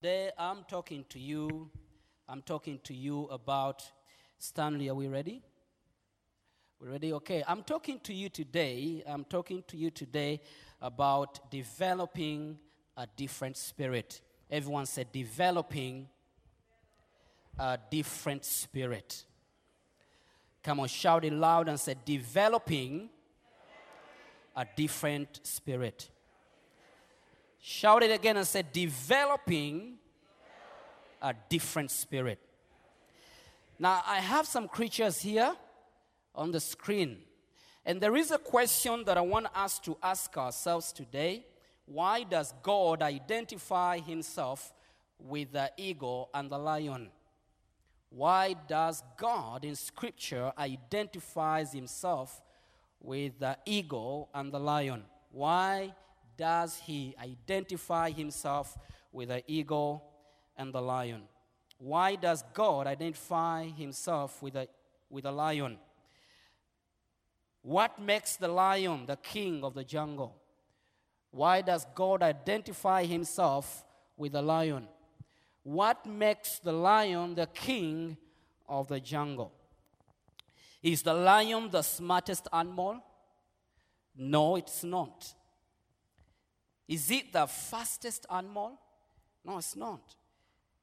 Today I'm talking to you. I'm talking to you about Stanley. Are we ready? We're ready? Okay. I'm talking to you today. I'm talking to you today about developing a different spirit. Everyone said developing a different spirit. Come on, shout it loud and say developing a different spirit. Shout it again and say developing a different spirit. Now, I have some creatures here on the screen. And there is a question that I want us to ask ourselves today. Why does God identify himself with the eagle and the lion? Why does God in scripture identifies himself with the eagle and the lion? Why does he identify himself with the eagle and the lion? Why does God identify himself with a, with a lion? What makes the lion the king of the jungle? Why does God identify himself with the lion? What makes the lion the king of the jungle? Is the lion the smartest animal? No, it's not. Is it the fastest animal? No, it's not.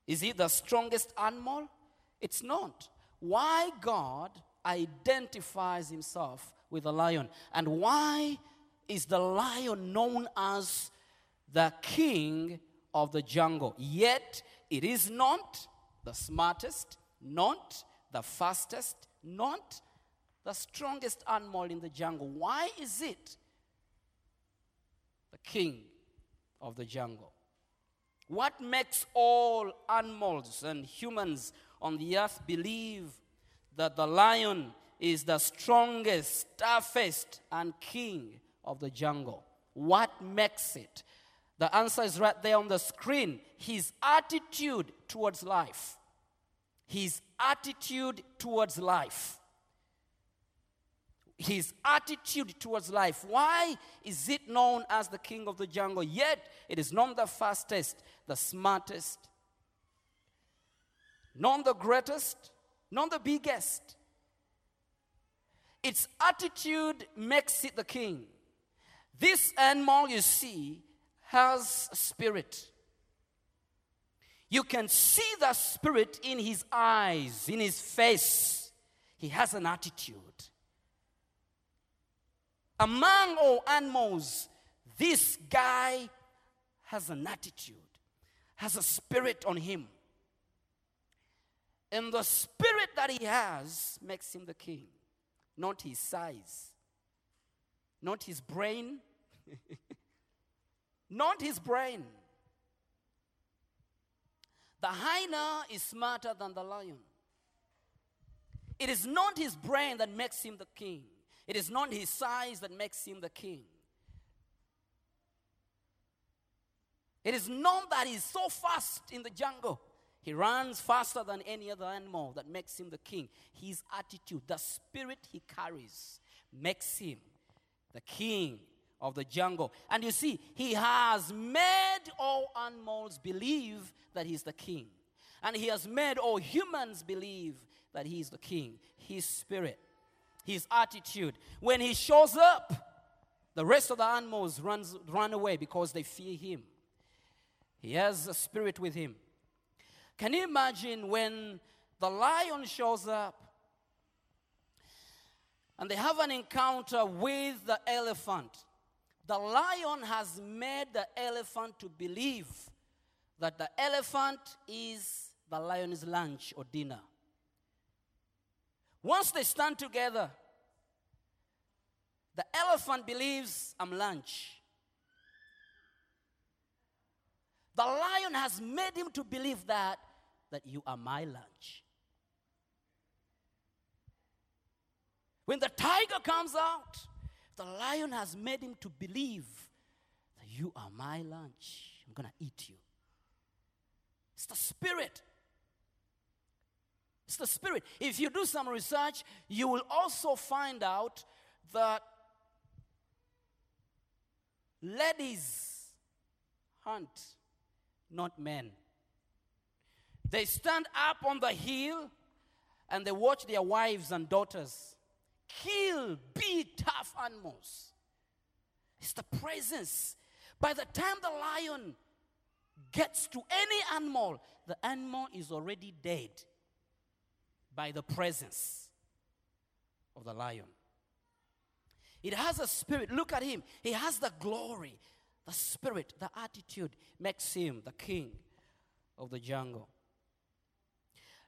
Is it the strongest animal? It's not. Why God identifies himself with the lion? And why is the lion known as the king of the jungle? Yet it is not the smartest, not the fastest, not the strongest animal in the jungle. Why is it the king of the jungle? What makes all animals and humans on the earth believe that the lion is the strongest, toughest, and king of the jungle? What makes it? The answer is right there on the screen. His attitude towards life. His attitude towards life. His attitude towards life. Why is it known as the king of the jungle? Yet it is not the fastest, the smartest, not the greatest, not the biggest. Its attitude makes it the king. This animal you see has spirit. You can see the spirit in his eyes, in his face. He has an attitude. Among all animals, this guy has an attitude, has a spirit on him. And the spirit that he has makes him the king, not his size, not his brain, not his brain. The hyena is smarter than the lion. It is not his brain that makes him the king. It is not his size that makes him the king. It is not that he's so fast in the jungle. He runs faster than any other animal that makes him the king. His attitude, the spirit he carries, makes him the king of the jungle. And you see, he has made all animals believe that he's the king. And he has made all humans believe that he is the king. His spirit, his attitude. When he shows up, the rest of the animals runs, run away because they fear him. He has a spirit with him. Can you imagine when the lion shows up and they have an encounter with the elephant? The lion has made the elephant to believe that the elephant is the lion's lunch or dinner. Once they stand together, the elephant believes I'm lunch. The lion has made him to believe that that you are my lunch. When the tiger comes out, the lion has made him to believe that you are my lunch. I'm going to eat you. It's the spirit. It's the spirit. If you do some research, you will also find out that ladies hunt, not men. They stand up on the hill and they watch their wives and daughters kill big, tough animals. It's the presence. By the time the lion gets to any animal, the animal is already dead by the presence of the lion. It has a spirit. Look at him. He has the glory, the spirit, the attitude makes him the king of the jungle.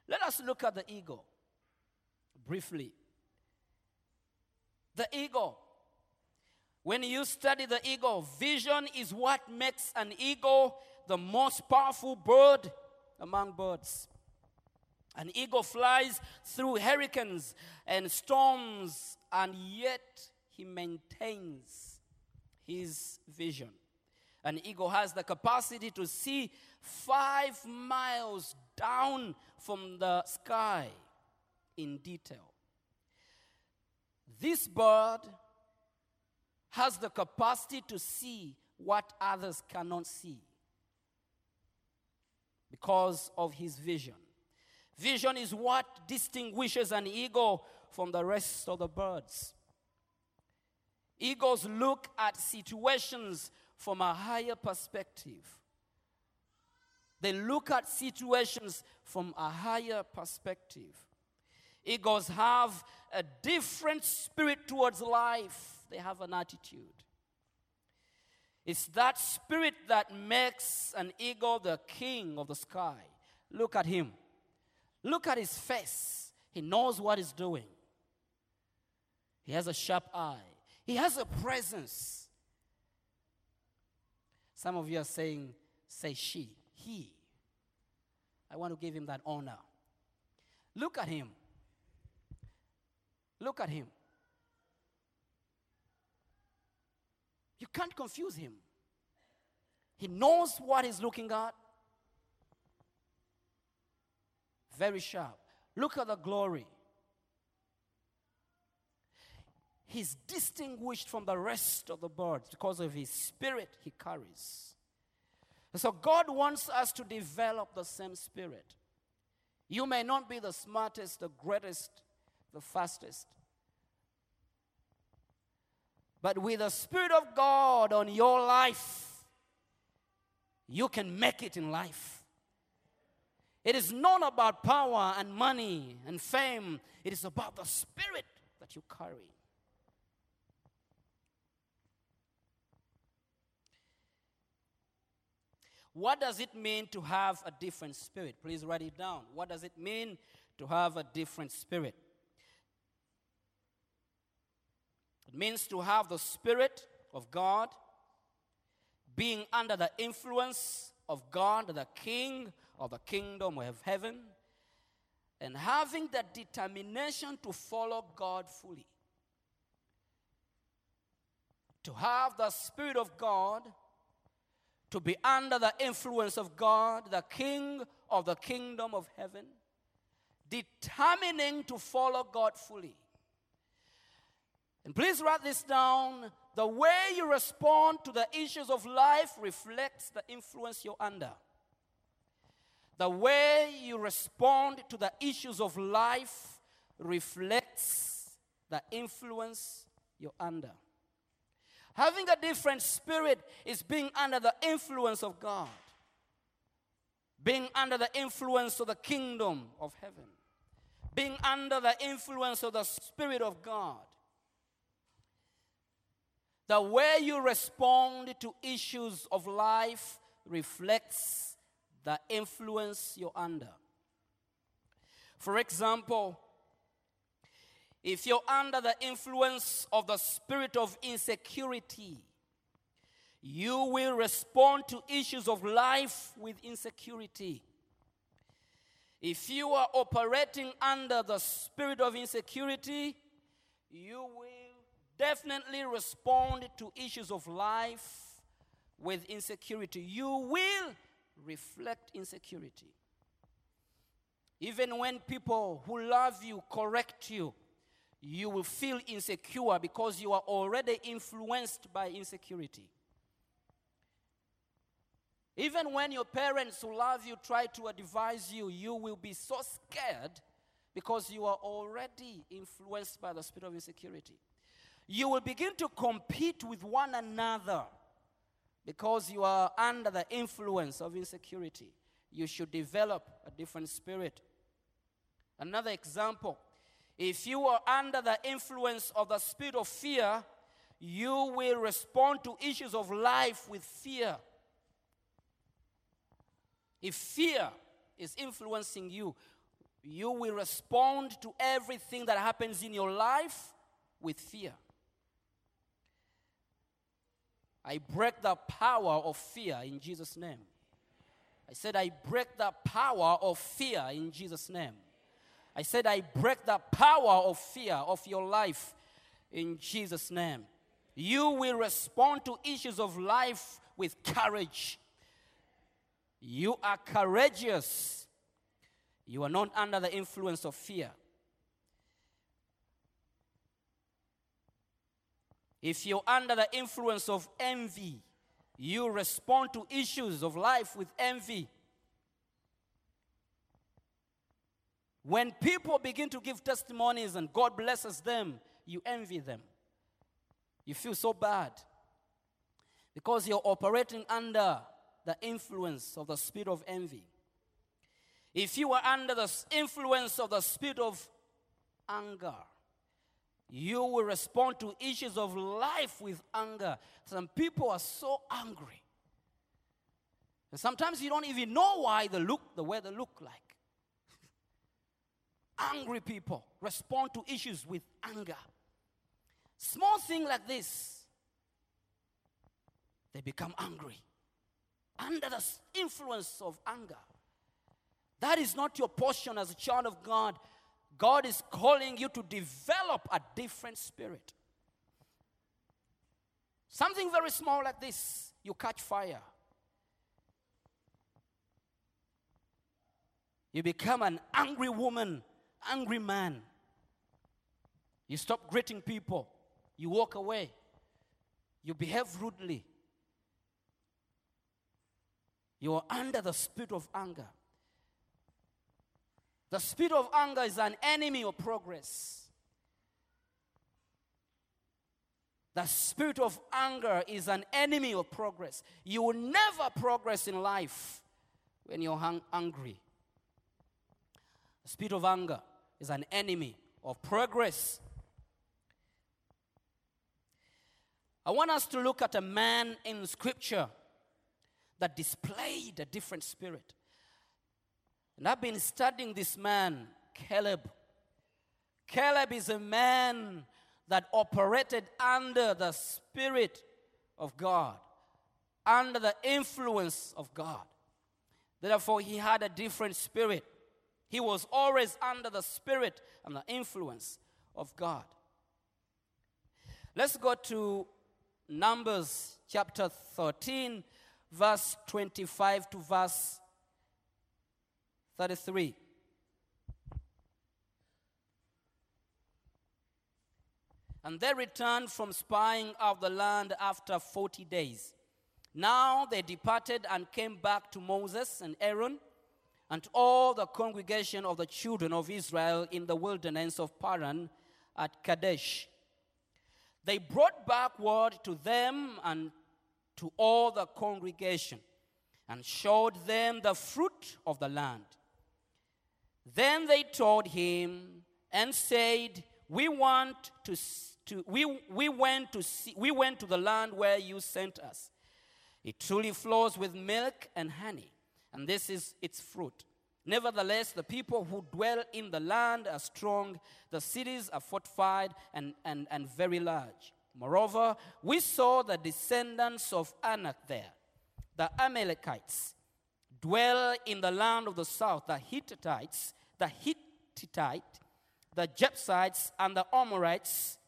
Let us look at the eagle briefly. The eagle. When you study the eagle, vision is what makes an eagle the most powerful bird among birds. An eagle flies through hurricanes and storms, and yet he maintains his vision. An eagle has the capacity to see five miles down from the sky in detail. This bird has the capacity to see what others cannot see because of his vision. Vision is what distinguishes an eagle from the rest of the birds. Eagles look at situations from a higher perspective. They look at situations from a higher perspective. Eagles have a different spirit towards life, they have an attitude. It's that spirit that makes an eagle the king of the sky. Look at him. Look at his face. He knows what he's doing. He has a sharp eye. He has a presence. Some of you are saying, say she, he. I want to give him that honor. Look at him. Look at him. You can't confuse him. He knows what he's looking at. Very sharp. Look at the glory. He's distinguished from the rest of the birds because of his spirit he carries. And so God wants us to develop the same spirit. You may not be the smartest, the greatest, the fastest. But with the Spirit of God on your life, you can make it in life. It is not about power and money and fame, it is about the Spirit that you carry. What does it mean to have a different spirit? Please write it down. What does it mean to have a different spirit? It means to have the Spirit of God, being under the influence of God, the King of the kingdom of heaven, and having the determination to follow God fully. To have the Spirit of God, to be under the influence of God, the King of the kingdom of heaven, determining to follow God fully. And please write this down. The way you respond to the issues of life reflects the influence you're under. The way you respond to the issues of life reflects the influence you're under. Having a different spirit is being under the influence of God, being under the influence of the kingdom of heaven, being under the influence of the Spirit of God. The way you respond to issues of life reflects the influence you're under. For example, if you're under the influence of the spirit of insecurity, You will respond to issues of life with insecurity. If you are operating under the spirit of insecurity, you will definitely respond to issues of life with insecurity. You will reflect insecurity. Even when people who love you correct you, you will feel insecure because you are already influenced by insecurity. Even when your parents who love you try to advise you, you will be so scared because you are already influenced by the spirit of insecurity. You will begin to compete with one another because you are under the influence of insecurity. You should develop a different spirit. Another example if you are under the influence of the spirit of fear, you will respond to issues of life with fear. If fear is influencing you, you will respond to everything that happens in your life with fear. I break the power of fear in Jesus' name. I said, I break the power of fear in Jesus' name. I said, I break the power of fear of your life in Jesus' name. You will respond to issues of life with courage. You are courageous. You are not under the influence of fear. If you're under the influence of envy, you respond to issues of life with envy. When people begin to give testimonies and God blesses them, you envy them. You feel so bad because you're operating under the influence of the spirit of envy. If you are under the influence of the spirit of anger, you will respond to issues of life with anger. Some people are so angry. And sometimes you don't even know why they look the way they look like. angry people respond to issues with anger. Small thing like this, they become angry under the influence of anger. That is not your portion as a child of God. God is calling you to develop a different spirit. Something very small like this, you catch fire. You become an angry woman, angry man. You stop greeting people. You walk away. You behave rudely. You are under the spirit of anger. The spirit of anger is an enemy of progress. The spirit of anger is an enemy of progress. You will never progress in life when you're hung- angry. The spirit of anger is an enemy of progress. I want us to look at a man in scripture that displayed a different spirit. And I've been studying this man, Caleb. Caleb is a man that operated under the Spirit of God, under the influence of God. Therefore, he had a different spirit. He was always under the Spirit and the influence of God. Let's go to Numbers chapter 13, verse 25 to verse 33. And they returned from spying out the land after 40 days. Now they departed and came back to Moses and Aaron and all the congregation of the children of Israel in the wilderness of Paran at Kadesh. They brought back word to them and to all the congregation and showed them the fruit of the land. Then they told him and said, "We want to, to we, we went to see, we went to the land where you sent us. It truly flows with milk and honey, and this is its fruit. Nevertheless, the people who dwell in the land are strong, the cities are fortified and, and, and very large. Moreover, we saw the descendants of Anak there, the Amalekites, dwell in the land of the south, the Hittites, the Hittite, the Jebusites, and the Amorites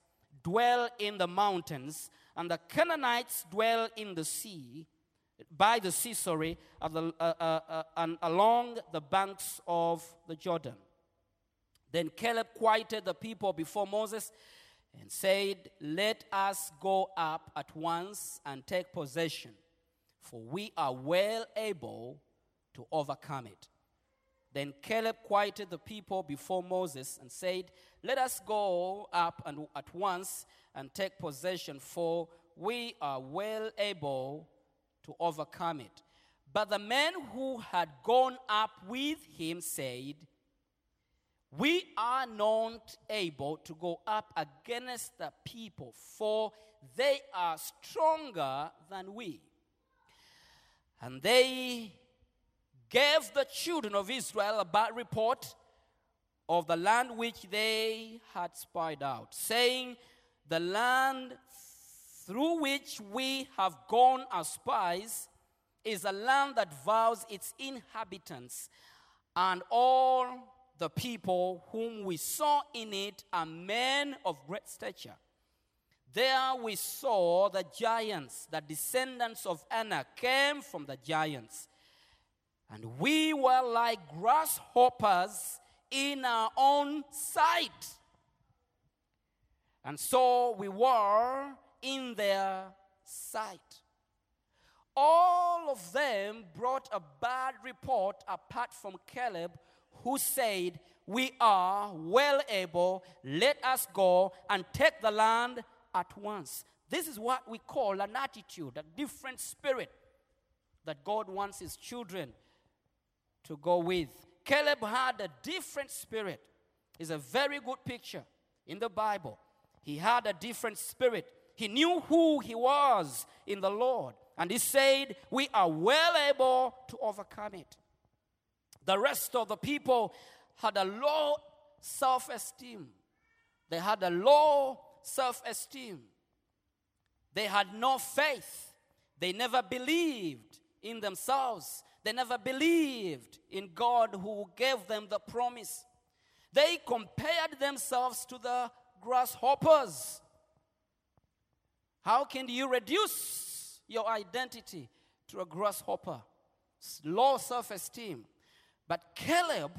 dwell in the mountains, and the Canaanites dwell in the sea, by the sea, sorry, the, uh, uh, uh, and along the banks of the Jordan. Then Caleb quieted the people before Moses and said, Let us go up at once and take possession, for we are well able to overcome it. Then Caleb quieted the people before Moses and said, Let us go up and at once and take possession, for we are well able to overcome it. But the men who had gone up with him said, We are not able to go up against the people, for they are stronger than we. And they gave the children of Israel a bad report of the land which they had spied out, saying, The land through which we have gone as spies is a land that vows its inhabitants, and all the people whom we saw in it are men of great stature. There we saw the giants, the descendants of Anak came from the giants. And we were like grasshoppers in our own sight. And so we were in their sight. All of them brought a bad report apart from Caleb, who said, We are well able, let us go and take the land at once. This is what we call an attitude, a different spirit that God wants his children to go with. Caleb had a different spirit. It's a very good picture in the Bible. He had a different spirit. He knew who he was in the Lord. And he said, We are well able to overcome it. The rest of the people had a low self esteem. They had a low self esteem. They had no faith. They never believed in themselves. They never believed in God who gave them the promise. They compared themselves to the grasshoppers. How can you reduce your identity to a grasshopper? Low self esteem. But Caleb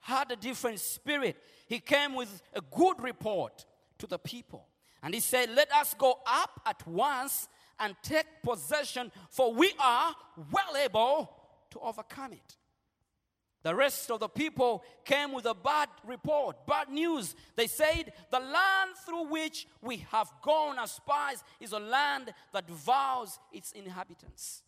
had a different spirit. He came with a good report to the people. And he said, Let us go up at once and take possession, for we are well able to overcome it. The rest of the people came with a bad report, bad news. They said, The land through which we have gone as spies is a land that vows its inhabitants.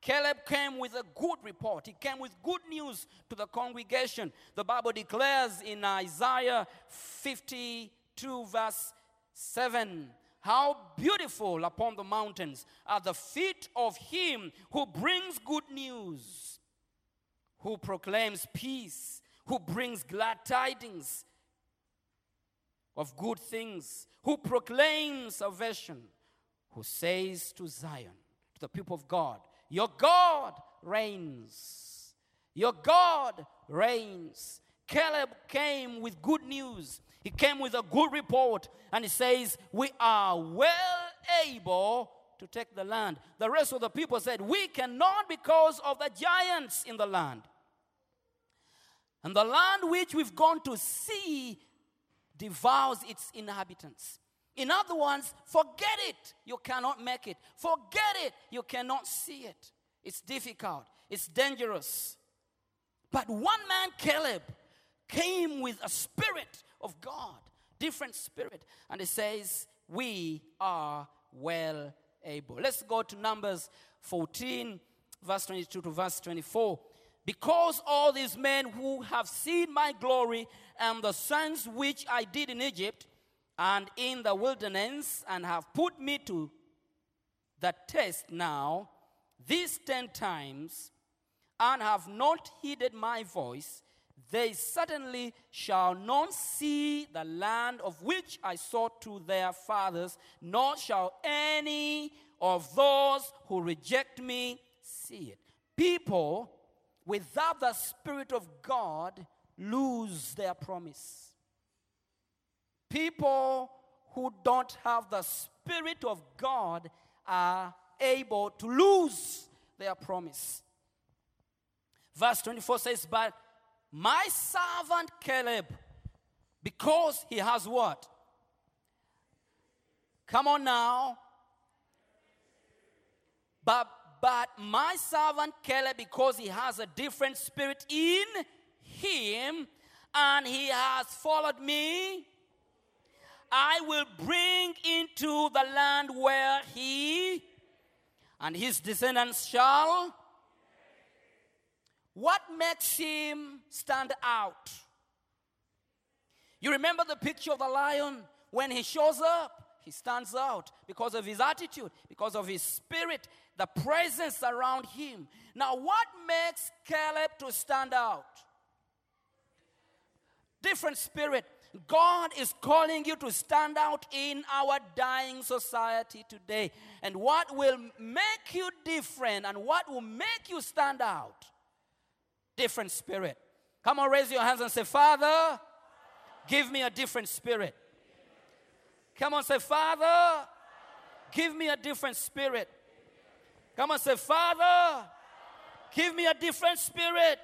Caleb came with a good report. He came with good news to the congregation. The Bible declares in Isaiah 52, verse 7 How beautiful upon the mountains are the feet of him who brings good news, who proclaims peace, who brings glad tidings of good things, who proclaims salvation, who says to Zion, to the people of God, Your God reigns. Your God reigns. Caleb came with good news. He came with a good report, and he says, We are well able to take the land. The rest of the people said, We cannot because of the giants in the land. And the land which we've gone to see devours its inhabitants. In other words, forget it. You cannot make it. Forget it. You cannot see it. It's difficult. It's dangerous. But one man, Caleb, came with a spirit of God, different spirit. And he says, We are well able. Let's go to Numbers 14, verse 22 to verse 24. Because all these men who have seen my glory and the signs which I did in Egypt and in the wilderness, and have put me to the test now, these ten times, and have not heeded my voice, they certainly shall not see the land of which I swore to their fathers, nor shall any of those who reject me see it. People without the Spirit of God lose their promise. People who don't have the Spirit of God are able to lose their promise. Verse 24 says, But my servant Caleb, because he has what? Come on now. But but my servant Caleb, because he has a different spirit in him, and he has followed me, I will bring into the land where he and his descendants shall. What makes him stand out? You remember the picture of the lion when he shows up? He stands out because of his attitude, because of his spirit, the presence around him. Now, what makes Caleb to stand out? Different spirit. God is calling you to stand out in our dying society today. And what will make you different and what will make you stand out? Different spirit. Come on, raise your hands and say, Father, give me a different spirit. Come on, say, Father, give me a different spirit. Come on, say, Father, give me a different spirit.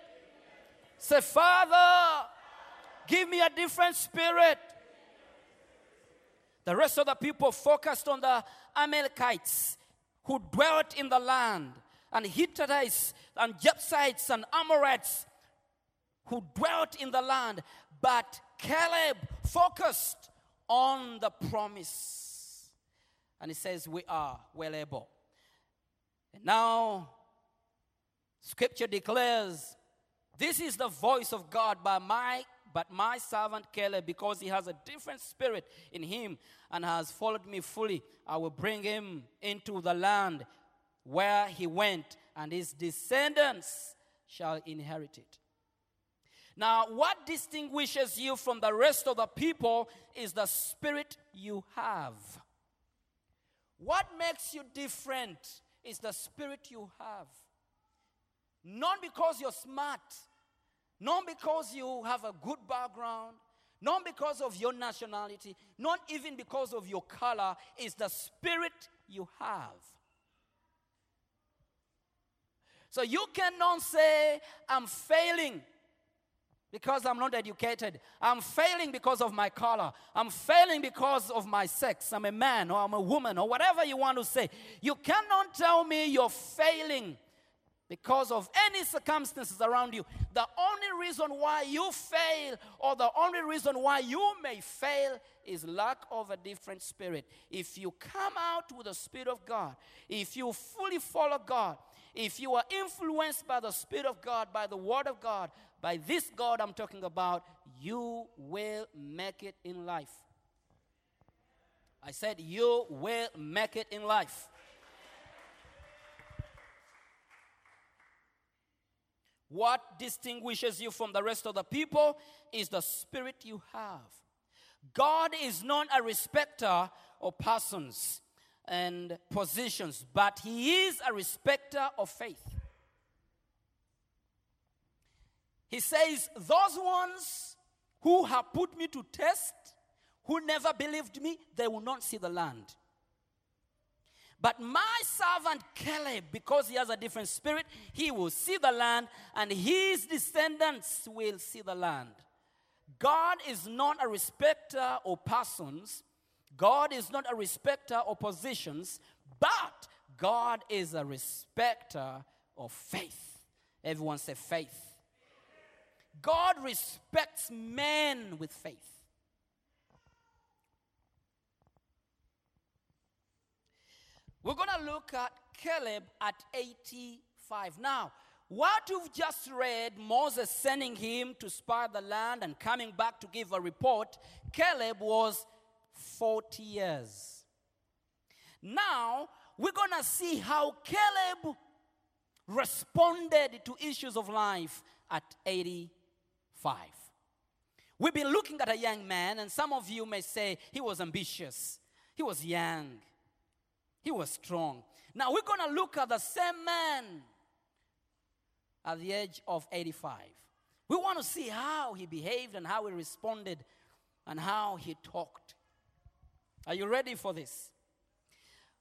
Say, Father, give me a different spirit. The rest of the people focused on the Amalekites who dwelt in the land, and Hittites, and Jebusites, and Amorites who dwelt in the land. But Caleb focused on the promise. And he says, We are well able. And now, scripture declares, This is the voice of God by my but my servant Caleb, because he has a different spirit in him and has followed me fully, I will bring him into the land where he went, and his descendants shall inherit it. Now, what distinguishes you from the rest of the people is the spirit you have. What makes you different is the spirit you have. Not because you're smart, not because you have a good background, not because of your nationality, not even because of your color, is the spirit you have. So you cannot say, I'm failing because I'm not educated. I'm failing because of my color. I'm failing because of my sex. I'm a man or I'm a woman or whatever you want to say. You cannot tell me you're failing because of any circumstances around you. The only reason why you fail or the only reason why you may fail is lack of a different spirit. If you come out with the Spirit of God, if you fully follow God, if you are influenced by the Spirit of God, by the Word of God, by this God I'm talking about, you will make it in life. I said, You will make it in life. What distinguishes you from the rest of the people is the spirit you have. God is not a respecter of persons and positions, but He is a respecter of faith. He says, Those ones who have put me to test, who never believed me, they will not see the land. But my servant Caleb, because he has a different spirit, he will see the land and his descendants will see the land. God is not a respecter of persons, God is not a respecter of positions, but God is a respecter of faith. Everyone say faith. God respects men with faith. We're going to look at Caleb at 85. Now, what you've just read, Moses sending him to spy the land and coming back to give a report, Caleb was 40 years. Now, we're going to see how Caleb responded to issues of life at 85. We've been looking at a young man, and some of you may say he was ambitious, he was young, he was strong. Now we're going to look at the same man at the age of 85. We want to see how he behaved and how he responded and how he talked. Are you ready for this?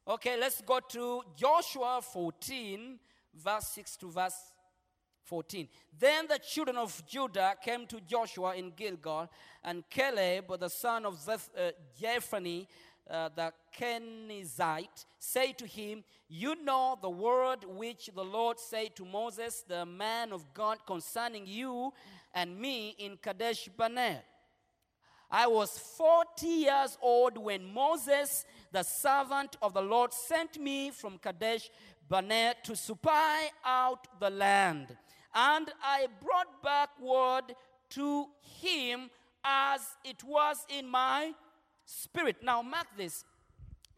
Okay, let's go to Joshua 14, verse 6 to verse 14. Then the children of Judah came to Joshua in Gilgal, and Caleb, the son of Zeph- uh, Jephunneh, uh, the Kenizzite, say to him, You know the word which the Lord said to Moses, the man of God, concerning you and me in Kadesh Barnea. I was 40 years old when Moses, the servant of the Lord, sent me from Kadesh Barnea to spy out the land. And I brought back word to him as it was in my spirit. Now, mark this.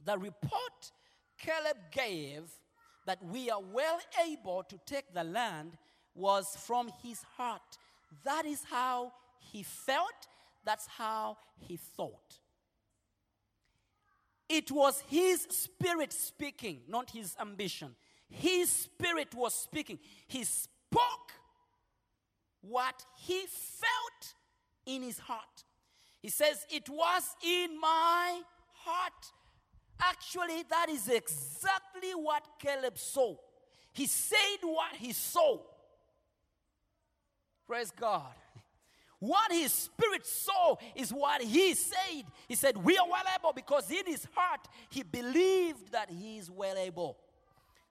The report Caleb gave that we are well able to take the land was from his heart. That is how he felt, that's how he thought. It was his spirit speaking, not his ambition. His spirit was speaking. He spoke what he felt in his heart. He says, It was in my heart. Actually, that is exactly what Caleb saw. He said what he saw. Praise God. What his spirit saw is what he said. He said, We are well able because in his heart he believed that he is well able.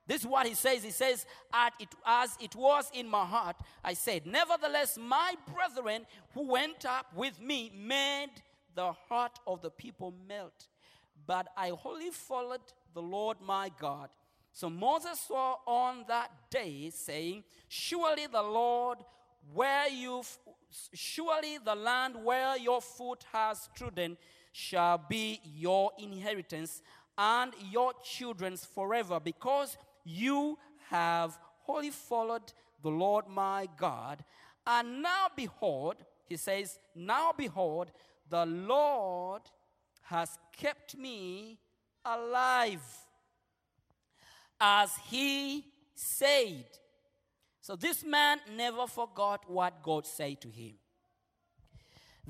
This is what he says. He says, As it was in my heart, I said, Nevertheless, my brethren who went up with me made the heart of the people melt. But I wholly followed the Lord my God. So Moses swore on that day, saying, Surely the Lord, where you, surely the land where your foot has trodden shall be your inheritance and your children's forever, because you have wholly followed the Lord my God. And now behold, he says, Now behold, the Lord has kept me alive as he said. So this man never forgot what God said to him.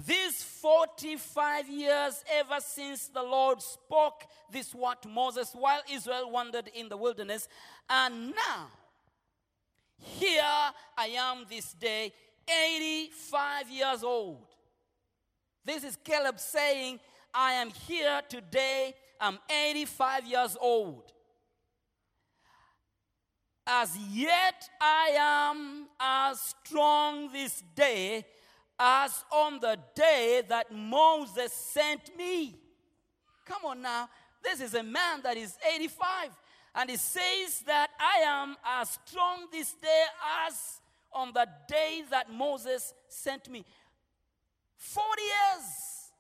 These 45 years, ever since the Lord spoke this word to Moses while Israel wandered in the wilderness, and now, here I am this day, 85 years old. This is Caleb saying, I am here today, I'm 85 years old. As yet I am as strong this day as on the day that Moses sent me. Come on now. This is a man that is 85. And he says that I am as strong this day as on the day that Moses sent me. 40 years.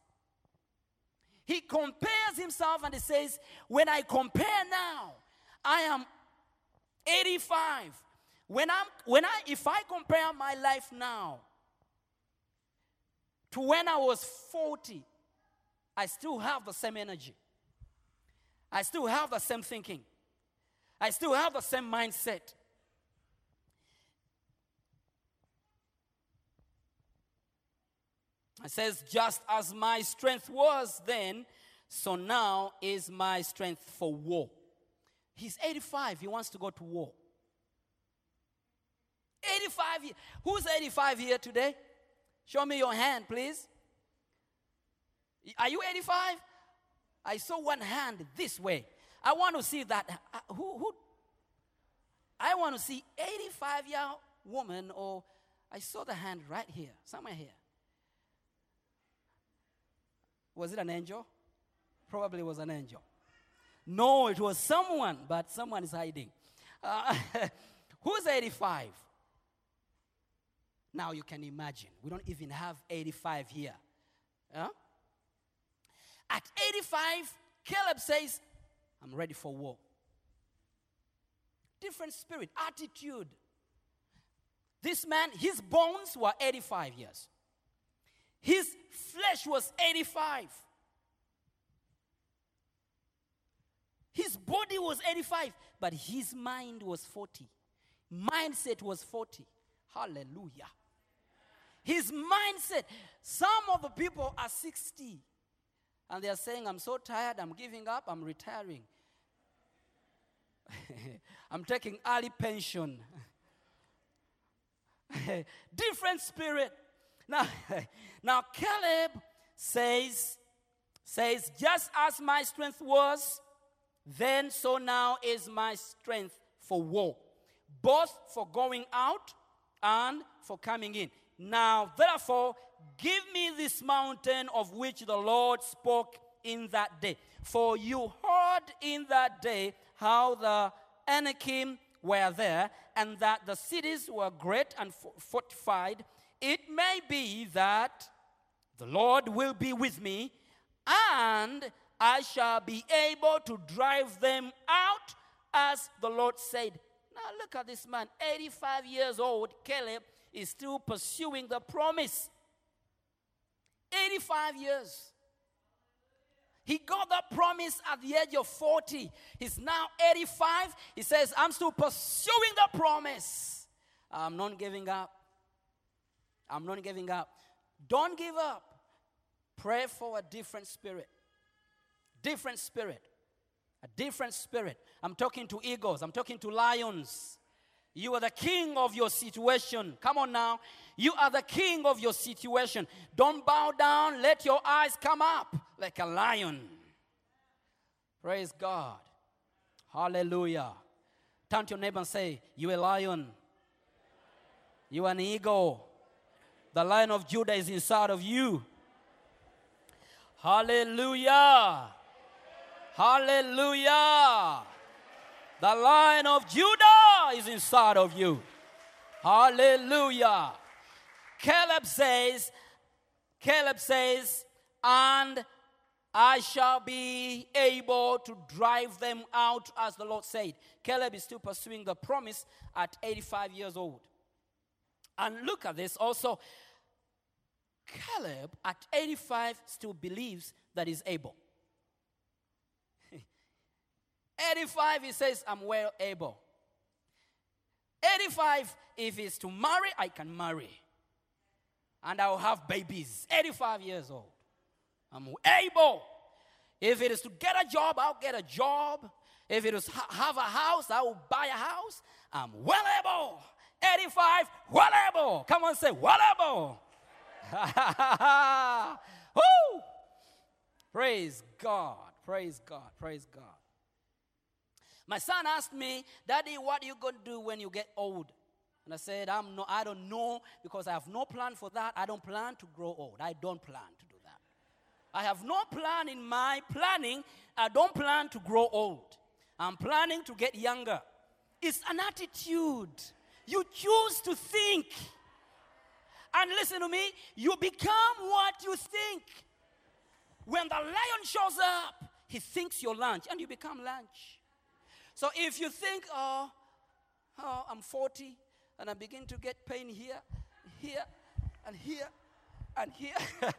He compares himself and he says, When I compare now, I am 85. When I'm when I if I compare my life now to when I was 40, I still have the same energy. I still have the same thinking. I still have the same mindset. It says, just as my strength was then, so now is my strength for war. He's 85. He wants to go to war. 85. Who's 85 here today? Show me your hand, please. Are you 85? I saw one hand this way. I want to see that. uh, Who, who? I want to see 85 year woman, or I saw the hand right here, somewhere here. Was it an angel? Probably was an angel. No, it was someone, but someone is hiding. Uh, who's 85? Now you can imagine. We don't even have 85 here. Huh? At 85, Caleb says, I'm ready for war. Different spirit, attitude. This man, his bones were 85 years. His flesh was 85. His body was 85, but his mind was 40. Mindset was 40. Hallelujah. His mindset. Some of the people are 60 and they are saying, I'm so tired, I'm giving up, I'm retiring. I'm taking early pension. Different spirit. Now, now Caleb says, says, just as my strength was, then so now is my strength for war, both for going out and for coming in. Now, therefore, give me this mountain of which the Lord spoke in that day. For you heard in that day how the Anakim were there, and that the cities were great and fortified. It may be that the Lord will be with me, and I shall be able to drive them out as the Lord said. Now, look at this man, 85 years old, Caleb, is still pursuing the promise. 85 years. He got that promise at the age of 40. He's now 85. He says, I'm still pursuing the promise. I'm not giving up. I'm not giving up. Don't give up. Pray for a different spirit. Different spirit. A different spirit. I'm talking to eagles. I'm talking to lions. You are the king of your situation. Come on now. You are the king of your situation. Don't bow down. Let your eyes come up like a lion. Praise God. Hallelujah. Turn to your neighbor and say, You a lion. You an eagle. The lion of Judah is inside of you. Hallelujah. Hallelujah. The lion of Judah is inside of you. Hallelujah. Caleb says, Caleb says, and I shall be able to drive them out as the Lord said. Caleb is still pursuing the promise at 85 years old. And look at this also. Caleb at 85 still believes that he's able. 85, he says, I'm well able. 85, if it's to marry, I can marry. And I'll have babies. 85 years old. I'm able. If it is to get a job, I'll get a job. If it is ha- have a house, I will buy a house. I'm well able. 85, well able. Come on, say, well able. Woo! Praise God. Praise God. Praise God. My son asked me, Daddy, what are you going to do when you get old? And I said, I'm no, I don't know because I have no plan for that. I don't plan to grow old. I don't plan to do that. I have no plan in my planning. I don't plan to grow old. I'm planning to get younger. It's an attitude. You choose to think. And listen to me, you become what you think. When the lion shows up, he thinks you're lunch and you become lunch. So if you think, oh, oh, I'm 40 and I begin to get pain here, here, and here, and here,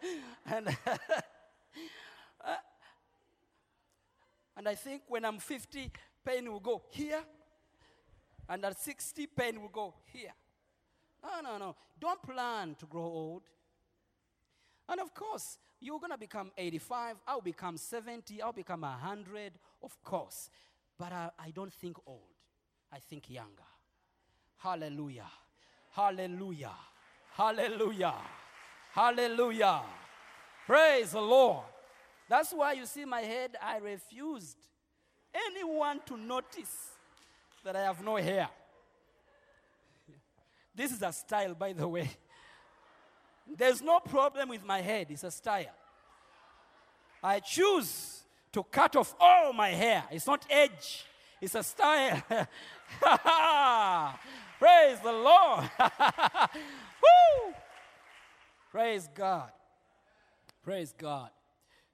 and, uh, and I think when I'm 50, pain will go here, and at 60, pain will go here. No, no, no. Don't plan to grow old. And of course, you're going to become 85, I'll become 70, I'll become 100, of course. But I, I don't think old, I think younger. Hallelujah. Hallelujah. Hallelujah. Hallelujah. Praise the Lord. That's why you see my head, I refused anyone to notice that I have no hair. This is a style, by the way. There's no problem with my head, it's a style. I choose to cut off all my hair. It's not edge, it's a style. Praise the Lord. Woo! Praise God. Praise God.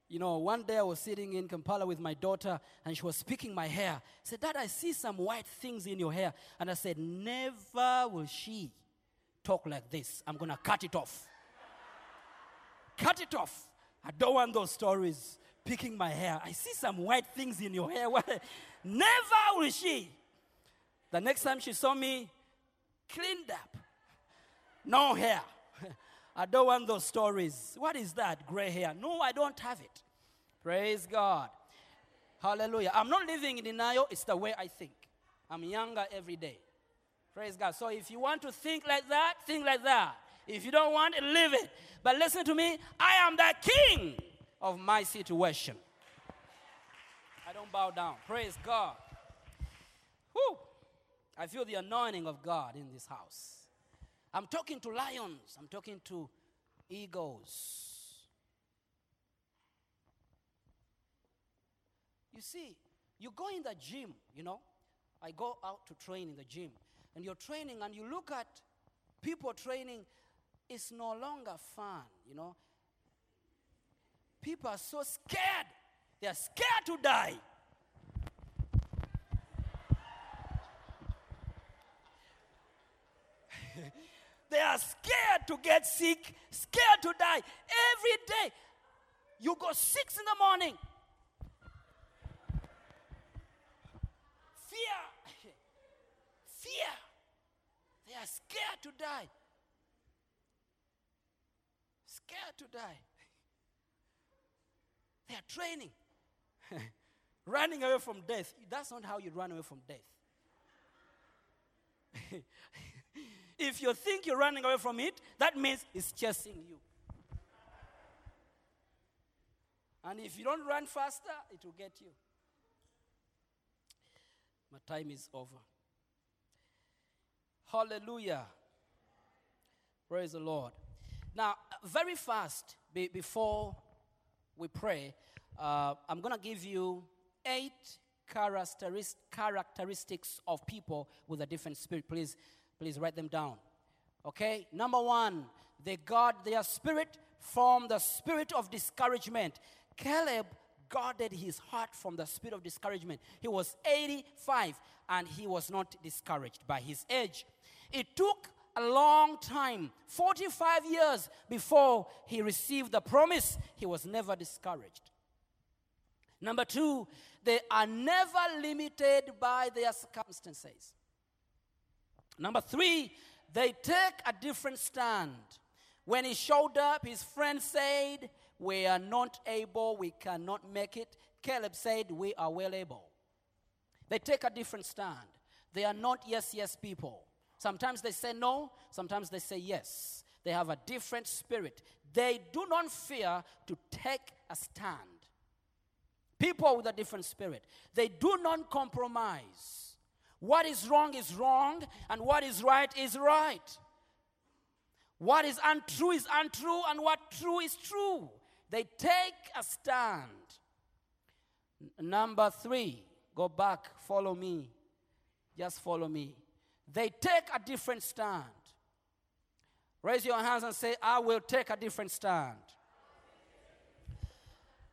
You know, one day I was sitting in Kampala with my daughter and she was speaking my hair. I said, Dad, I see some white things in your hair. And I said, Never will she talk like this. I'm going to cut it off. cut it off. I don't want those stories picking my hair. I see some white things in your hair. Never will she. The next time she saw me, cleaned up, no hair. I don't want those stories. What is that? Gray hair. No, I don't have it. Praise God. Hallelujah. I'm not living in denial, it's the way I think. I'm younger every day. Praise God. So if you want to think like that, think like that. If you don't want it, live it. But listen to me, I am the king of my situation. I don't bow down. Praise God. Whew. I feel the anointing of God in this house. I'm talking to lions, I'm talking to eagles. You see, you go in the gym, you know. I go out to train in the gym, and you're training, and you look at people training, it's no longer fun, you know. People are so scared, they are scared to die. They are scared to get sick, scared to die. Every day, you go six in the morning. Fear. Fear. They are scared to die. Scared to die. They are training. Running away from death. That's not how you run away from death. if you think you're running away from it, that means it's chasing you. And if you don't run faster, it will get you. My time is over. Hallelujah. Praise the Lord. Now, very fast, be- before we pray, uh, I'm going to give you eight characteristics of people with a different spirit. Please, please write them down. Okay? Number one, they guard their spirit from the spirit of discouragement. Caleb guarded his heart from the spirit of discouragement. He was 85 and he was not discouraged by his age. It took a long time 45 years before he received the promise. He was never discouraged. Number two, they are never limited by their circumstances. Number three, they take a different stand. When he showed up, his friends said, We are not able, we cannot make it. Caleb said, We are well able. They take a different stand. They are not yes, yes people. Sometimes they say no, sometimes they say yes. They have a different spirit. They do not fear to take a stand. People with a different spirit, they do not compromise. What is wrong is wrong, and what is right is right. What is untrue is untrue, and what true is true. They take a stand. Number three, go back, follow me. Just follow me. They take a different stand. Raise your hands and say, I will take a different stand.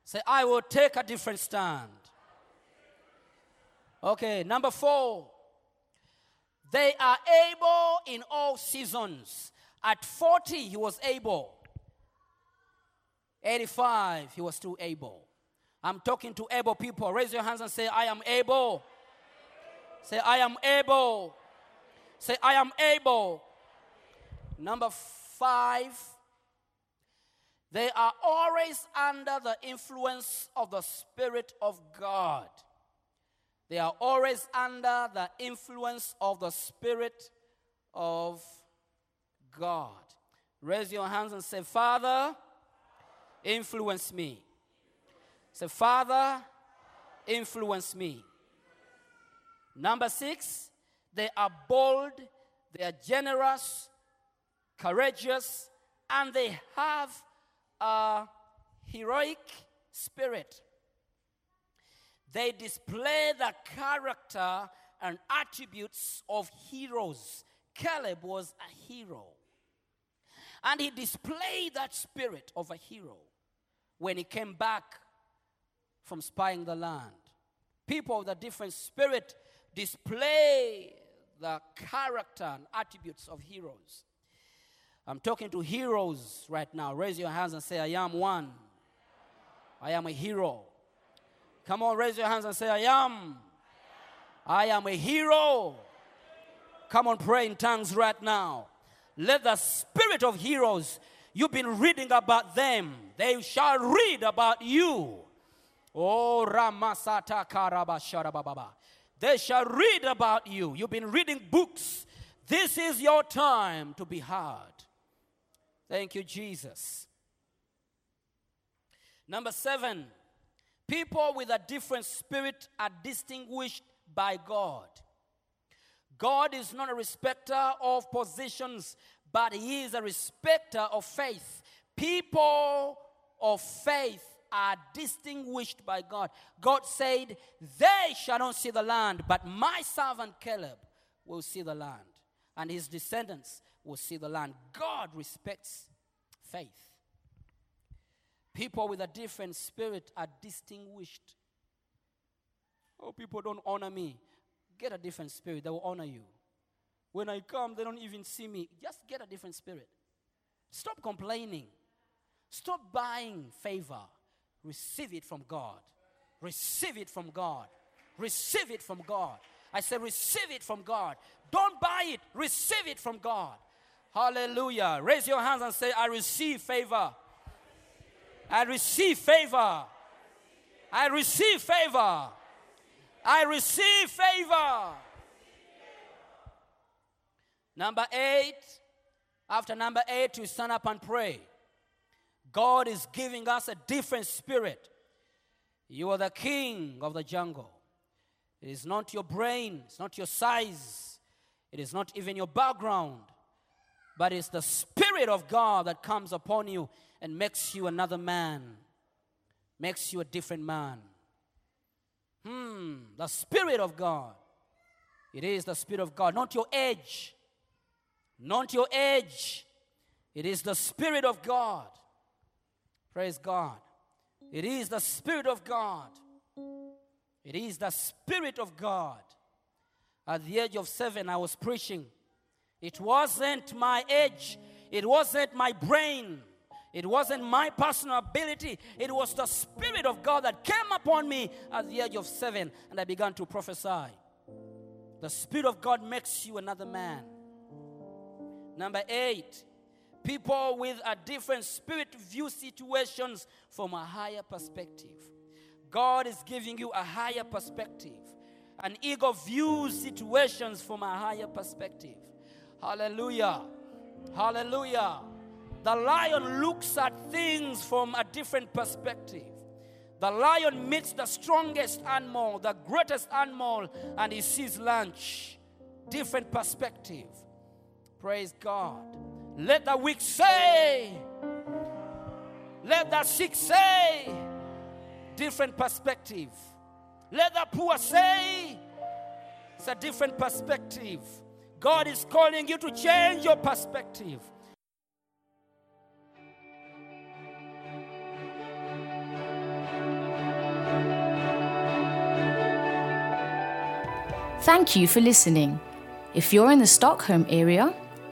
Say, I will take a different stand. Okay, number four. They are able in all seasons. At 40, he was able. 85, he was still able. I'm talking to able people. Raise your hands and say, I am able. Say, I am able. Say, I am able. Number five, they are always under the influence of the Spirit of God. They are always under the influence of the Spirit of God. Raise your hands and say, Father, influence me. Say, Father, influence me. Number six, they are bold, they are generous, courageous, and they have a heroic spirit. They display the character and attributes of heroes. Caleb was a hero. And he displayed that spirit of a hero when he came back from spying the land. People with a different spirit display the character and attributes of heroes. I'm talking to heroes right now. Raise your hands and say, I am one. I am a hero. Come on, raise your hands and say, I am. I am a hero. Come on, pray in tongues right now. Let the spirit of heroes, you've been reading about them, they shall read about you. Oh, Ramasata Karabasharababa. They shall read about you. You've been reading books. This is your time to be heard. Thank you, Jesus. Number seven, people with a different spirit are distinguished by God. God is not a respecter of positions, but He is a respecter of faith. People of faith are distinguished by God. God said, They shall not see the land, but my servant Caleb will see the land, and his descendants will see the land. God respects faith. People with a different spirit are distinguished. Oh, people don't honor me. Get a different spirit, they will honor you. When I come, they don't even see me. Just get a different spirit. Stop complaining. Stop buying favor. Receive it from God. Receive it from God. Receive it from God. I say, receive it from God. Don't buy it. Receive it from God. Hallelujah. Raise your hands and say, I receive favor. I receive favor. I receive favor. I receive favor. Number eight. After number eight, we stand up and pray. God is giving us a different spirit. You are the king of the jungle. It is not your brain, it's not your size, it is not even your background, but it's the Spirit of God that comes upon you and makes you another man, makes you a different man. Hmm, the Spirit of God. It is the Spirit of God, not your age, not your age. It is the Spirit of God. Praise God. It is the Spirit of God. It is the Spirit of God. At the age of seven, I was preaching. It wasn't my age, it wasn't my brain, it wasn't my personal ability. It was the Spirit of God that came upon me at the age of seven, and I began to prophesy. The Spirit of God makes you another man. Number eight, people with a different spirit view situations from a higher perspective. God is giving you a higher perspective. An ego views situations from a higher perspective. Hallelujah. Hallelujah. The lion looks at things from a different perspective. The lion meets the strongest animal, the greatest animal, and he sees lunch. Different perspective. Praise God. Let the weak say, let the sick say, different perspective. Let the poor say, it's a different perspective. God is calling you to change your perspective. Thank you for listening. If you're in the Stockholm area,